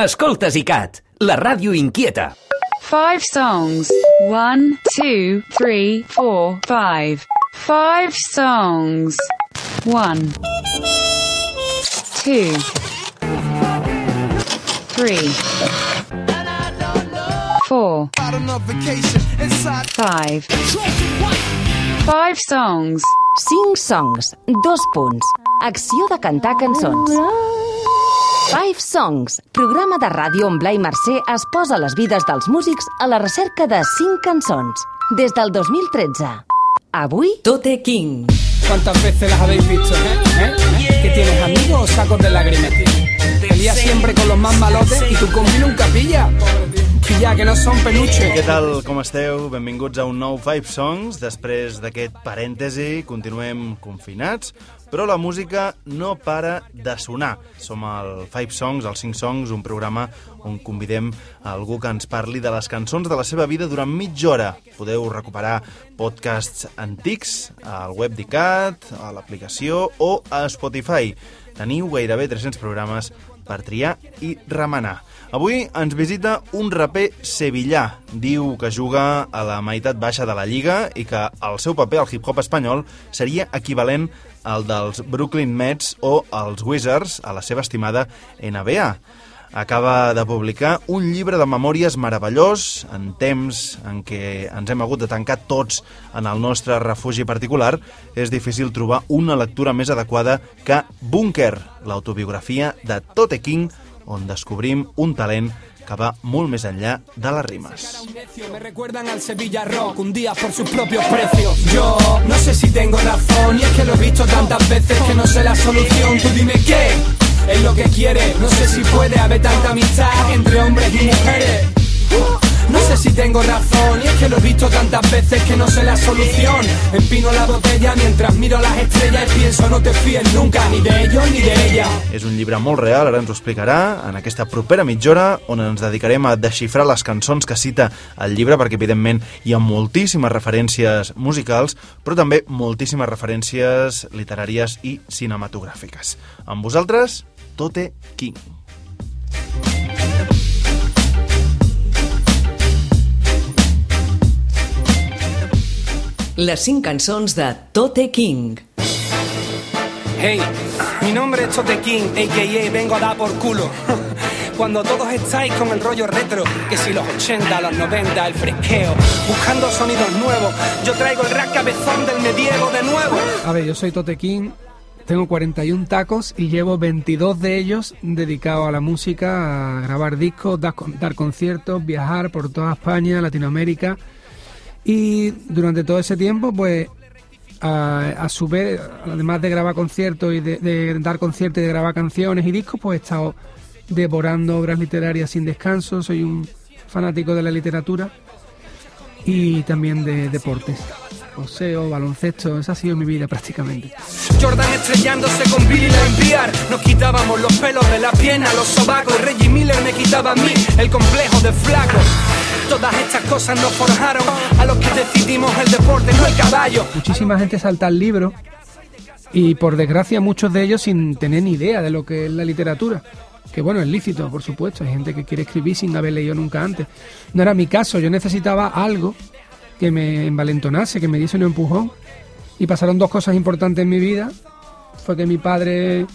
Escoltes ICAT, la ràdio inquieta. 5 songs. 1, 2, 3, 4, 5. 5 songs. 1, 2, 3, 4, 5. 5 songs. Cinc songs, Dos punts. Acció de cantar cançons. Five Songs, programa de ràdio on Blai Mercè es posa les vides dels músics a la recerca de cinc cançons. Des del 2013. Avui... Tote King. ¿Cuántas veces las habéis visto? ¿Eh? ¿Eh? ¿Eh? ¿Que tienes amigos o sacos de lágrimas? Te lías siempre con los más malotes y tu combi nunca pilla. Pilla, que no són peluche. Què tal, com esteu? Benvinguts a un nou Five Songs. Després d'aquest parèntesi, continuem confinats, però la música no para de sonar. Som el Five Songs, els 5 Songs, un programa on convidem a algú que ens parli de les cançons de la seva vida durant mitja hora. Podeu recuperar podcasts antics al web d'ICAT, a l'aplicació o a Spotify. Teniu gairebé 300 programes per triar i remenar. Avui ens visita un raper sevillà. Diu que juga a la meitat baixa de la Lliga i que el seu paper al hip-hop espanyol seria equivalent al dels Brooklyn Mets o els Wizards a la seva estimada NBA. Acaba de publicar un llibre de memòries meravellós en temps en què ens hem hagut de tancar tots en el nostre refugi particular. És difícil trobar una lectura més adequada que Bunker, l'autobiografia de Tote King, on descobrim un talent que va molt més enllà de les rimes. Me recuerdan al Sevilla Rock un día por sus propios precios. Yo no sé si tengo razón y es que lo he visto tantas veces que no sé la solución. Tú dime qué es lo que quiere. No sé si puede haber tanta amistad entre hombres y mujeres. No sé si tengo razón y es que lo he visto tantas veces que no sé la solución. Empino la botella mientras miro las estrellas y pienso no te fíes nunca ni de ellos ni de ella. És un llibre molt real, ara ens ho explicarà en aquesta propera mitja hora on ens dedicarem a desxifrar les cançons que cita el llibre perquè evidentment hi ha moltíssimes referències musicals però també moltíssimes referències literàries i cinematogràfiques. Amb vosaltres, Tote King. Les cinc cançons de Tote King. Hey, mi nombre es Tote King, a.k.a. vengo a dar por culo. Cuando todos estáis con el rollo retro, que si los 80, los 90, el fresqueo, buscando sonidos nuevos, yo traigo el rap cabezón del medievo de nuevo. A ver, yo soy Tote King, tengo 41 tacos y llevo 22 de ellos dedicados a la música, a grabar discos, dar, dar conciertos, viajar por toda España, Latinoamérica. Y durante todo ese tiempo, pues a, a su vez, además de grabar conciertos y de, de dar conciertos y de grabar canciones y discos, pues he estado devorando obras literarias sin descanso. Soy un fanático de la literatura y también de deportes. Poseo, baloncesto, esa ha sido mi vida prácticamente. Jordan estrellándose con Billy enviar Nos quitábamos los pelos de la pierna, los sobacos. Reggie Miller me quitaba a mí el complejo de flaco. Todas estas cosas nos forjaron a los que decidimos el deporte, no el caballo. Muchísima gente salta al libro y por desgracia muchos de ellos sin tener ni idea de lo que es la literatura. Que bueno, es lícito, por supuesto. Hay gente que quiere escribir sin haber leído nunca antes. No era mi caso, yo necesitaba algo que me envalentonase, que me diese un empujón. Y pasaron dos cosas importantes en mi vida. Fue que mi padre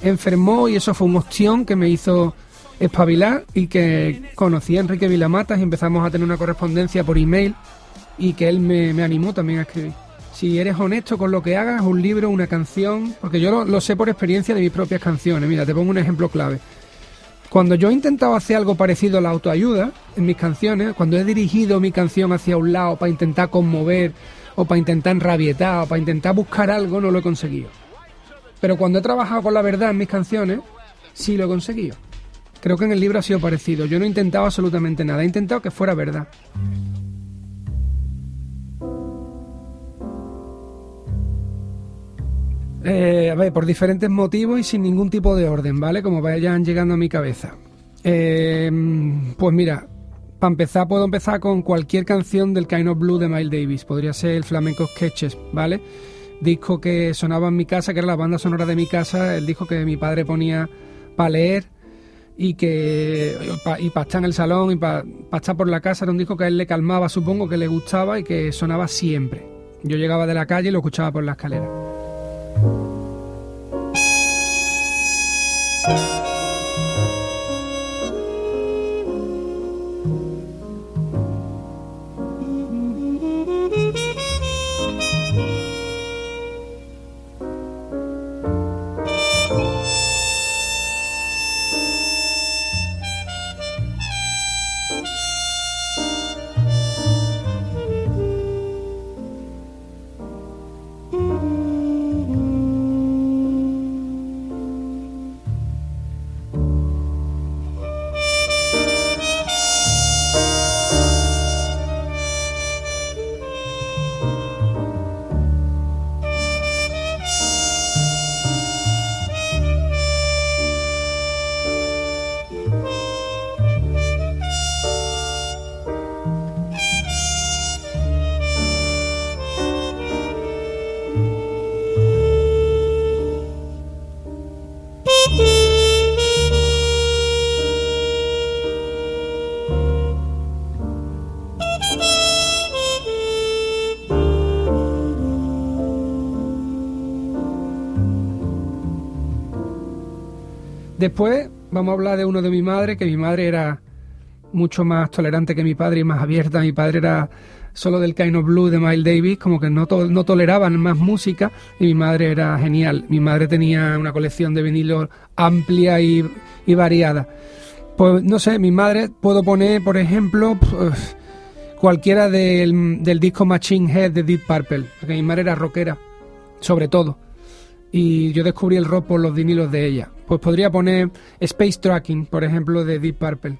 enfermó y eso fue un opción que me hizo espabilar y que conocí a Enrique Vilamatas y empezamos a tener una correspondencia por email y que él me, me animó también a escribir. Si eres honesto con lo que hagas, un libro, una canción, porque yo lo, lo sé por experiencia de mis propias canciones. Mira, te pongo un ejemplo clave. Cuando yo he intentado hacer algo parecido a la autoayuda en mis canciones, cuando he dirigido mi canción hacia un lado para intentar conmover o para intentar enrabietar o para intentar buscar algo, no lo he conseguido. Pero cuando he trabajado con la verdad en mis canciones, sí lo he conseguido. Creo que en el libro ha sido parecido. Yo no he intentado absolutamente nada, he intentado que fuera verdad. Eh, a ver, por diferentes motivos y sin ningún tipo de orden, ¿vale? Como vayan llegando a mi cabeza. Eh, pues mira, para empezar puedo empezar con cualquier canción del Kind of Blue de Miles Davis. Podría ser el Flamenco Sketches, ¿vale? Disco que sonaba en mi casa, que era la banda sonora de mi casa, el disco que mi padre ponía para leer y que y para estar en el salón y para estar por la casa era un disco que a él le calmaba, supongo que le gustaba y que sonaba siempre. Yo llegaba de la calle y lo escuchaba por la escalera. Después vamos a hablar de uno de mi madre, que mi madre era mucho más tolerante que mi padre y más abierta. Mi padre era solo del Kind of Blue de Miles Davis, como que no, no toleraban más música y mi madre era genial. Mi madre tenía una colección de vinilos amplia y, variada. Pues no sé, mi madre puedo poner, por ejemplo, cualquiera del, del disco Machine Head de Deep Purple, porque mi madre era rockera, sobre todo y yo descubrí el rock por los vinilos de ella. Pues podría poner Space Tracking, por ejemplo, de Deep Purple.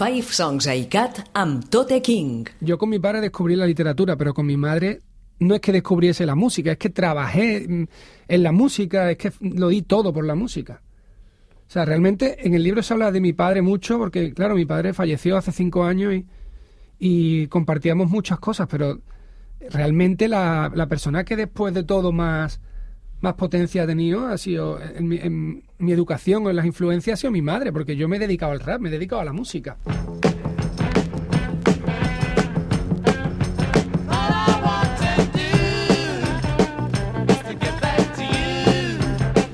Five Songs a ICAT amb Tote King. Yo con mi padre descubrí la literatura, pero con mi madre no es que descubriese la música, es que trabajé mm, en la música, es que lo di todo por la música. O sea, realmente en el libro se habla de mi padre mucho, porque claro, mi padre falleció hace cinco años y, compartíamos muchas cosas, pero realmente la persona que después de todo más, más potencia ha tenido ha sido en mi, en mi educación o en las influencias ha sido mi madre, porque yo me he dedicado al rap, me he dedicado a la música.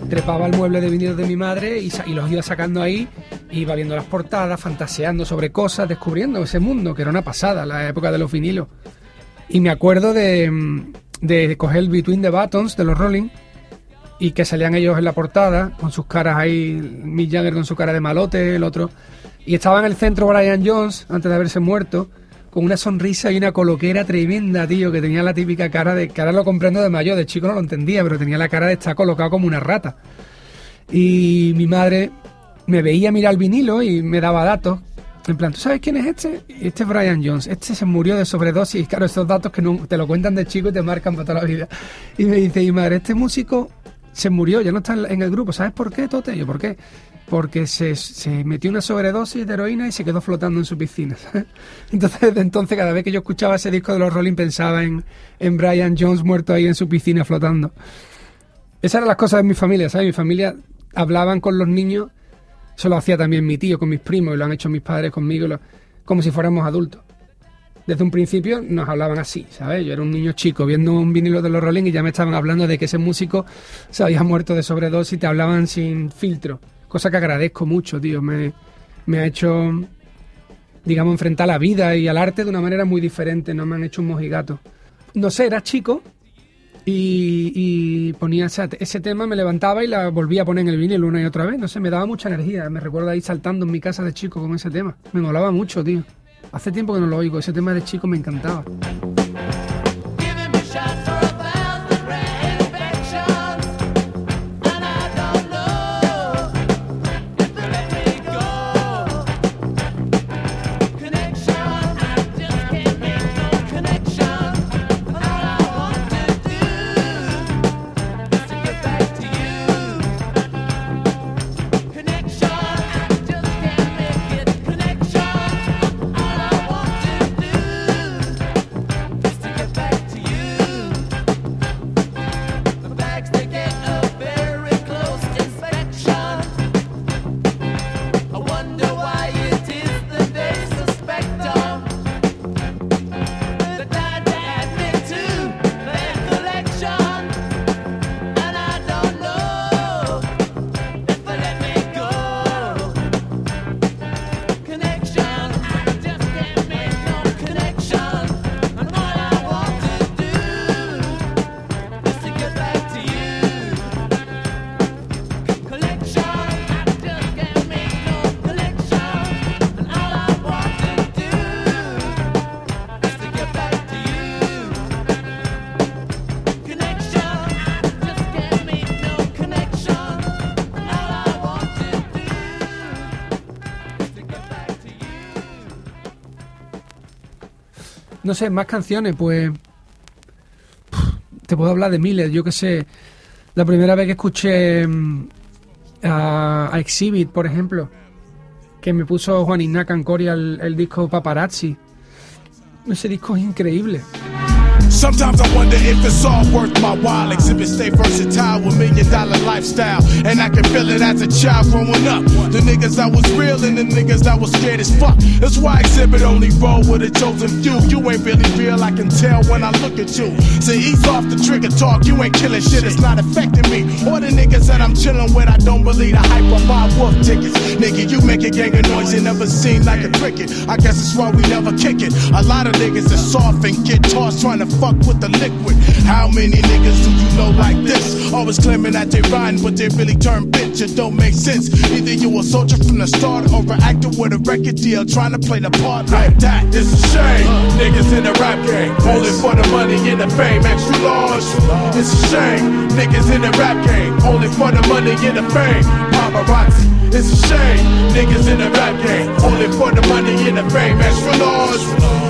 trepaba el mueble de vinilo de mi madre y, los iba sacando ahí, iba viendo las portadas, fantaseando sobre cosas, descubriendo ese mundo, que era una pasada, la época de los vinilos. Y me acuerdo de, de coger el Between the Buttons de los Rolling y que salían ellos en la portada, con sus caras ahí, Mick Jagger con su cara de malote, el otro. Y estaba en el centro Brian Jones, antes de haberse muerto, con una sonrisa y una coloquera tremenda, tío, que tenía la típica cara de, que ahora lo comprendo de mayor, de chico no lo entendía, pero tenía la cara de estar colocado como una rata. Y mi madre me veía mirar el vinilo y me daba datos. En plan, ¿tú sabes quién es este? Este es Brian Jones. Este se murió de sobredosis. Claro, esos datos que te lo cuentan de chico y te marcan para toda la vida. Y me dice, mi madre, este músico se murió, ya no está en el grupo. ¿Sabes por qué, Tote? Yo, ¿por qué? porque se, se, metió una sobredosis de heroína y se quedó flotando en su piscina. entonces, desde entonces, cada vez que yo escuchaba ese disco de los Rolling, pensaba en, en Brian Jones muerto ahí en su piscina flotando. Esas eran las cosas de mi familia, ¿sabes? Mi familia hablaban con los niños, eso lo hacía también mi tío con mis primos y lo han hecho mis padres conmigo, como si fuéramos adultos. Desde un principio nos hablaban así, ¿sabes? Yo era un niño chico viendo un vinilo de los Rolling y ya me estaban hablando de que ese músico se había muerto de sobredosis y te hablaban sin filtro cosa que agradezco mucho, tío. Me, ha hecho, digamos, enfrentar la vida y al arte de una manera muy diferente, no me han hecho un mojigato. No sé, era chico y, y ponía ese, ese, tema, me levantaba y la volvía a poner en el vinilo una y otra vez. No sé, me daba mucha energía. Me recuerdo ahí saltando en mi casa de chico con ese tema. Me molaba mucho, tío. Hace tiempo que no lo oigo, ese tema de chico me encantaba. No sé, más canciones, pues. Te puedo hablar de miles, yo qué sé. La primera vez que escuché mm, a, Exhibit, por ejemplo, que me puso Juan Ignacio el, el disco Paparazzi. Ese disco es increíble. Sometimes I wonder if it's all worth my while. Exhibit stay versatile with million dollar lifestyle. And I can feel it as a child growing up. The niggas that was real and the niggas that was scared as fuck. That's why Exhibit only roll with a chosen few. You ain't really real, I can tell when I look at you. So ease off the trigger talk, you ain't killing shit, it's not affecting me. Or the niggas that I'm chilling with, I don't believe the hype of my wolf tickets. Nigga, you make a gang of noise, you never seem like a cricket. I guess it's why we never kick it. A lot of niggas are soft and get tossed trying to fuck with the liquid. How many niggas do you know like this? Always claiming that they rhyme, but they really turn bitch. It don't make sense. Either you a soldier from the start or an actor with a record deal trying to play the part like that. It's a shame. Niggas in the rap game, only for the money and the fame. Extra large. It's a shame. Niggas in the rap game, only for the money and the fame. Paparazzi. It's a shame, niggas in the rap game, only for the money and the fame. As for laws,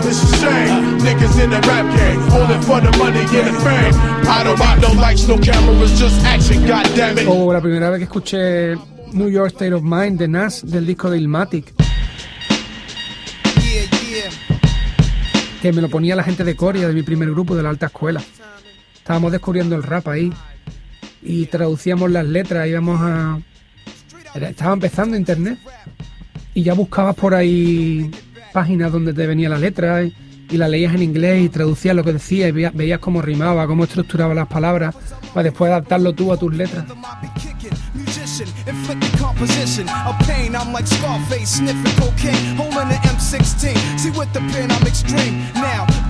it's a shame, niggas in the rap game, only for the money and the fame. I don't no no cameras, just action. Oh, la primera vez que escuché New York State of Mind de Nas del disco de Ilmatic. Que me lo ponía la gente de Corea, de mi primer grupo de la alta escuela. Estábamos descubriendo el rap ahí y traducíamos las letras, íbamos a estaba empezando internet. Y ya buscabas por ahí páginas donde te venía la letra y, y la leías en inglés y traducías lo que decía y veías, veías cómo rimaba, cómo estructuraba las palabras para después adaptarlo tú a tus letras.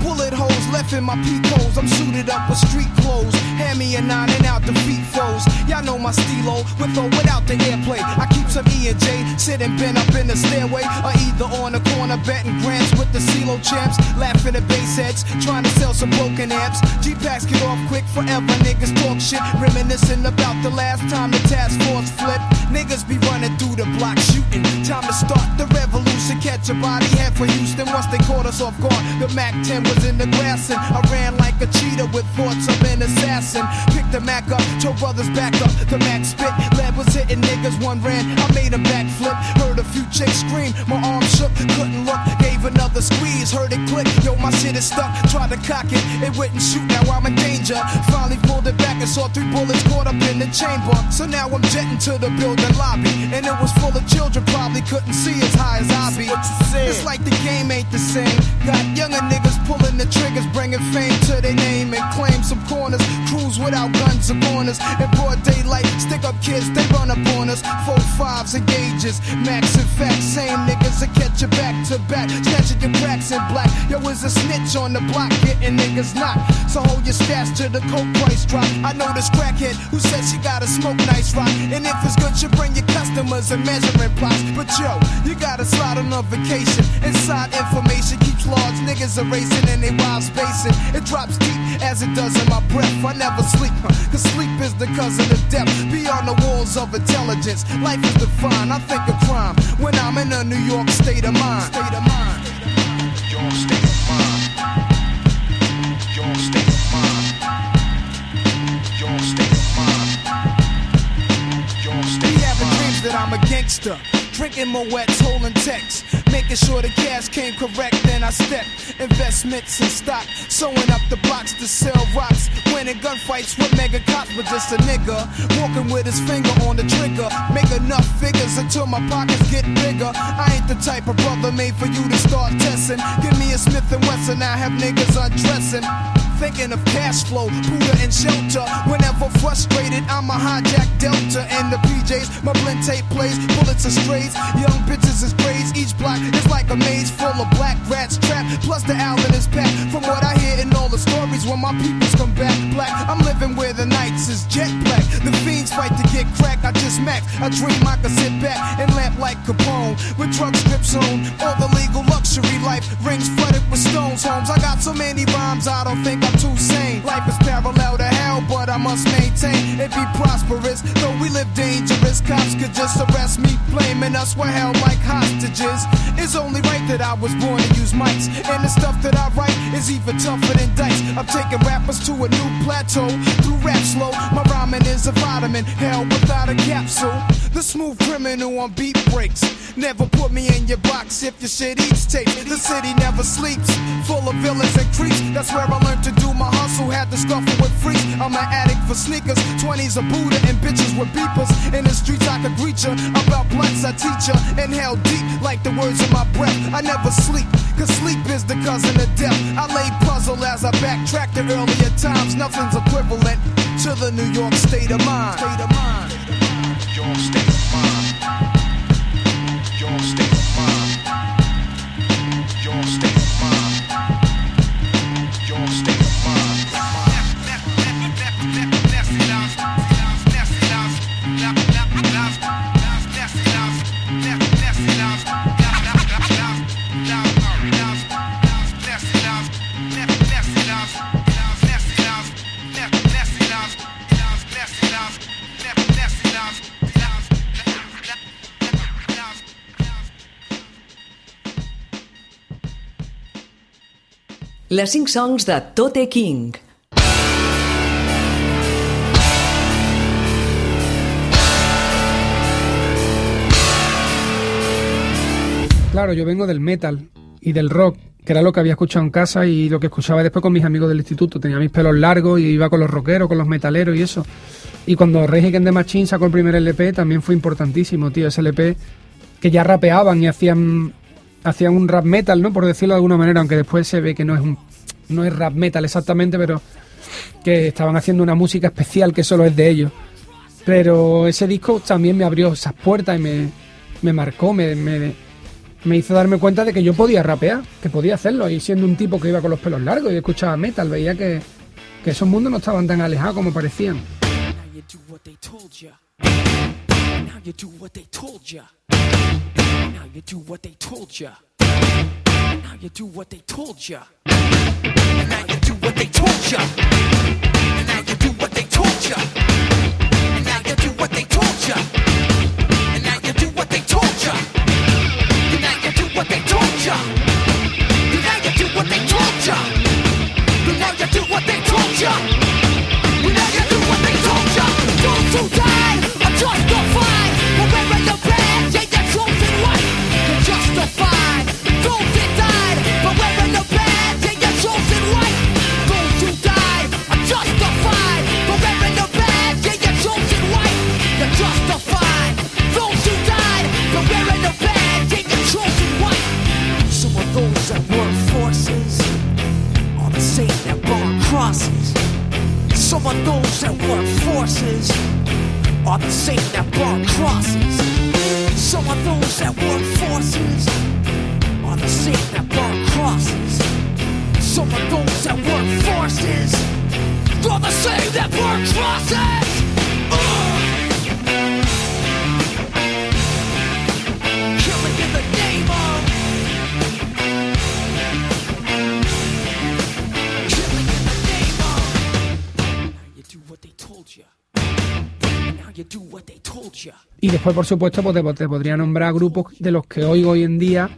Musician, inflicting composition of pain. I'm like Scarface sniffing cocaine, holding an M16. See, with the pen, I'm extreme. Now, bullet holes left in my holes. I'm suited up with street clothes. Hand me a nine and out defeat foes. Y'all know my stilo, with or without the airplay. I keep some E and J sitting bent up in the stairway, or either on the corner betting grants with the CeeLo champs, laughing at bass heads, trying to sell some broken amps. G packs get off quick forever. Niggas talk shit, reminiscing about the last time the task force flipped. Niggas be running through the block shooting. Time to start the revolution. Catch a body head for Houston once they caught us off guard. The Mac 10 was in the grass and I ran like a cheetah with thoughts of an assassin. Picked the Mac up, told brothers back up. The Mac spit, lead was hitting niggas. One ran, I made a backflip. Heard a few chicks scream, my arm shook, couldn't look. Gave another squeeze, heard it click. Yo, my shit is stuck. Tried to cock it, it wouldn't shoot. Now I'm in danger. Finally pulled it back and saw three bullets caught up in the chamber. So now I'm jetting to the building lobby, and it was full of children. Probably couldn't see as high as I be. It's like the game ain't the same. Got younger niggas pulling the triggers, bringing fame to their name and claim some corners. Cruise without guns or corners. In broad daylight, stick up kids, they run up on us. Four fives and gauges, max and facts. Same niggas that catch you back to back, snatching your cracks in black. Yo, is a snitch on the block, getting niggas knocked. So hold your stats to the coke price drop. I know this crackhead who said she gotta smoke nice rock. And if it's good, you bring your customers and measuring plots. But yo, you gotta slide on a vacation. Inside information keeps large niggas erasing and they wild spacing. It drops deep as it does in my breath. I never sleep, huh, cause sleep is the cousin of death. Beyond the walls of intelligence, life is defined. I think of crime when I'm in a New York state of mind. State of mind. Your state of mind. Your state of mind. Your state of mind. Your Be state of having mind. dreams that I'm a gangster. Drinking Moet's, holding texts. Making sure the cash came correct, then I stepped. Investments in stock. Sewing up the blocks to sell rocks. Winning gunfights with mega cops, but just a nigga. Walking with his finger on the trigger. Make enough figures until my pockets get bigger. I ain't the type of brother made for you to start testing. Give me a Smith and Wesson, I have niggas undressing. Thinking of cash flow, Buddha and shelter. Whenever frustrated, I'm a hijack Delta and the PJs. My blend tape plays, bullets are strays. Young bitches is braids. Each block is like a maze full of black rats trapped. Plus the Allen is packed. From what I hear in all the stories, when my peoples come back black, I'm living where the nights is jet black. The fiends fight to get crack. I just max. I dream I could sit back and lamp like Capone with drug strips on. All the legal luxury life rings flooded with stones. Homes. I got so many rhymes, I don't think I'm too sane. Life is parallel to hell, but I must maintain it be prosperous. Though we live dangerous, cops could just arrest me, blaming us. We're held like hostages. It's only right that I was born to use mics, and the stuff that I write is even tougher than dice. I'm taking rappers to a new plateau through rap slow. My rhyming is a vitamin, hell without a capsule. The smooth criminal on beat breaks. Never put me in your box if your shit eats tape. The city never sleeps, full of villains and creeps. That's where I learned to do my hustle. Had to scuffle with freaks. I'm an addict for sneakers, 20s a Buddha and bitches with beepers. In the streets I could greet ya. About blunts I teach ya. Inhale deep like the words in my breath. I never sleep, cause sleep is the cousin of death. I lay puzzle as I backtrack to earlier times. Nothing's equivalent to the New York state of mind. State of mind. Your state of mind. Your state Les 5 songs de Tote King. Claro, yo vengo del metal y del rock, que era lo que había escuchado en casa y lo que escuchaba después con mis amigos del instituto. Tenía mis pelos largos y iba con los rockeros, con los metaleros y eso. Y cuando Rage Against the Machine sacó el primer LP también fue importantísimo, tío. Ese LP que ya rapeaban y hacían hacían un rap metal, ¿no? Por decirlo de alguna manera, aunque después se ve que no es un no es rap metal exactamente, pero que estaban haciendo una música especial que solo es de ellos. Pero ese disco también me abrió esas puertas y me, me marcó, me, me, me hizo darme cuenta de que yo podía rapear, que podía hacerlo. Y siendo un tipo que iba con los pelos largos y escuchaba metal, veía que, que esos mundos no estaban tan alejados como parecían. Now you do what they told ya. Now you do what they told ya. Now you do what they told ya. Now you do what they told ya. Now you do what they told ya. Now you do what they told ya. Of those that work forces are the same that burn crosses. Some of those that work forces are the same that burn crosses. Some of those that work forces are the same that burn crosses. Y después, por supuesto, pues te, te podría nombrar grupos de los que oigo hoy en día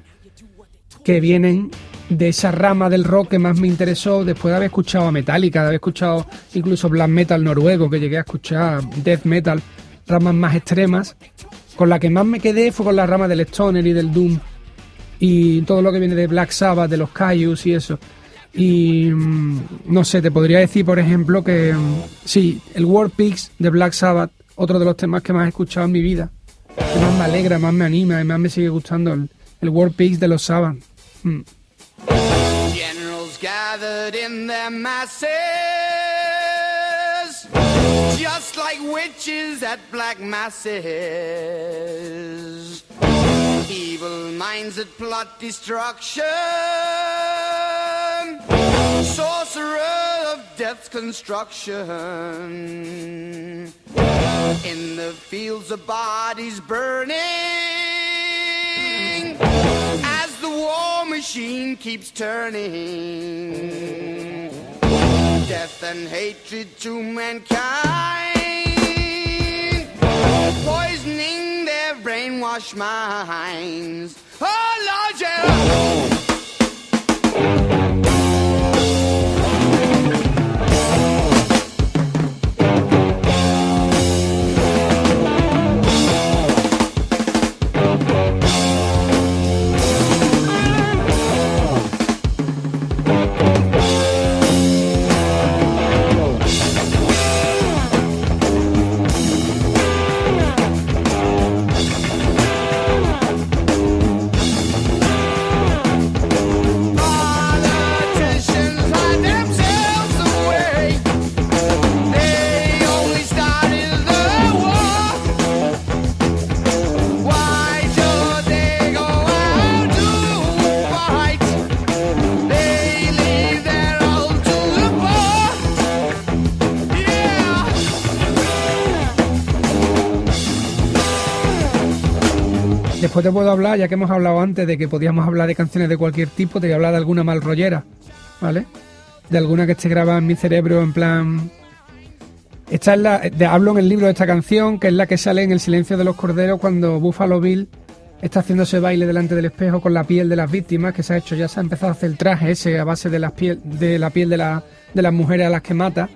que vienen de esa rama del rock que más me interesó después de haber escuchado a Metallica, de haber escuchado incluso black metal noruego, que llegué a escuchar death metal, ramas más extremas. Con la que más me quedé fue con la rama del stoner y del doom y todo lo que viene de Black Sabbath, de los Cayus y eso. Y mm, no sé, te podría decir, por ejemplo, que mm, sí, el War Pigs de Black Sabbath, otro de los temas que más he escuchado en mi vida, que más me alegra, más me anima y más me sigue gustando, el, el War Pigs de los Sabbath. Mm. Generals gathered in their masses, just like witches at black masses. Evil minds that plot destruction, sorcerer of death's construction. In the fields of bodies burning, as the war machine keeps turning. Death and hatred to mankind, poisoning their brainwashed minds. Oh, Lord, yeah. Puedo hablar, ya que hemos hablado antes de que podíamos hablar de canciones de cualquier tipo, te voy a hablar de alguna mal rollera, ¿vale? De alguna que esté grabada en mi cerebro en plan... Esta es la... de- hablo en el libro de esta canción, que es la que sale en El silencio de los corderos cuando Buffalo Bill está haciendo ese baile delante del espejo con la piel de las víctimas que se ha hecho, ya se ha empezado a hacer el traje ese a base de, las piel, de la piel de, de las mujeres a las que mata.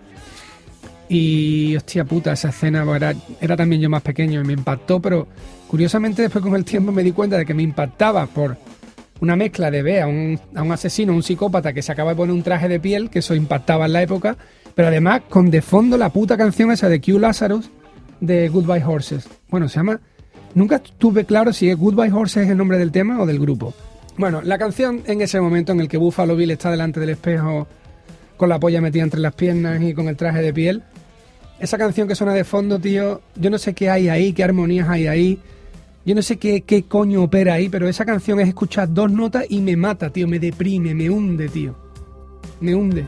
Y hostia puta, esa escena era, era también yo más pequeño y me impactó, pero curiosamente después con el tiempo me di cuenta de que me impactaba por una mezcla de ver a un, a un asesino, un psicópata que se acaba de poner un traje de piel, que eso impactaba en la época, pero además con de fondo la puta canción esa de Q Lazarus de Goodbye Horses. Bueno, se llama... Nunca tuve claro si es Goodbye Horses es el nombre del tema o del grupo. Bueno, la canción en ese momento en el que Buffalo Bill está delante del espejo con la polla metida entre las piernas y con el traje de piel. Esa canción que suena de fondo, tío, yo no sé qué hay ahí, qué armonías hay ahí. Yo no sé qué, qué coño opera ahí, pero esa canción es escuchar dos notas y me mata, tío, me deprime, me hunde, tío. Me hunde.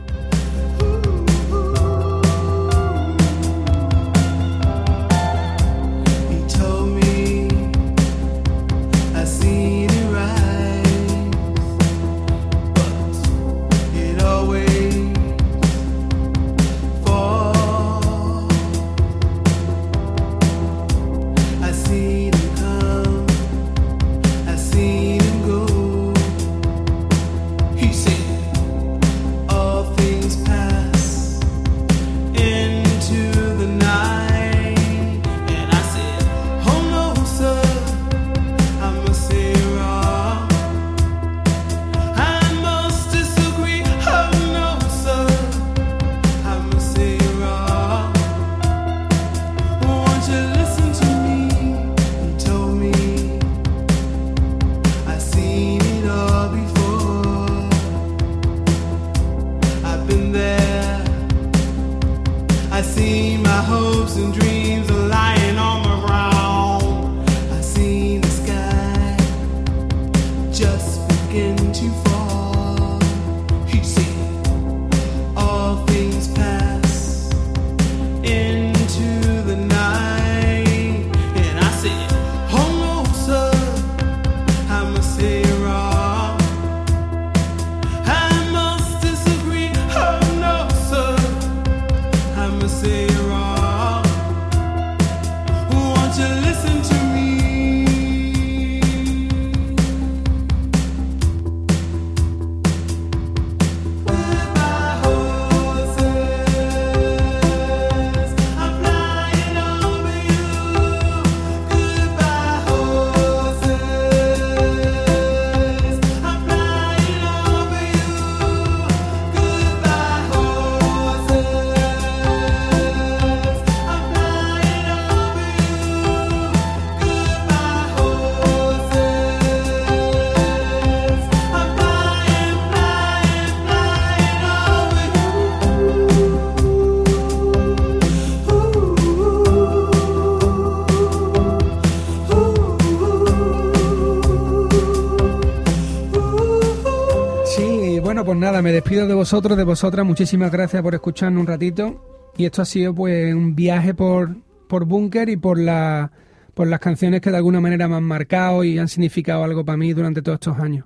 Me despido de vosotros, de vosotras. Muchísimas gracias por escucharnos un ratito. Y esto ha sido pues un viaje por, por Bunker y por, la, por las canciones que de alguna manera me han marcado y han significado algo para mí durante todos estos años.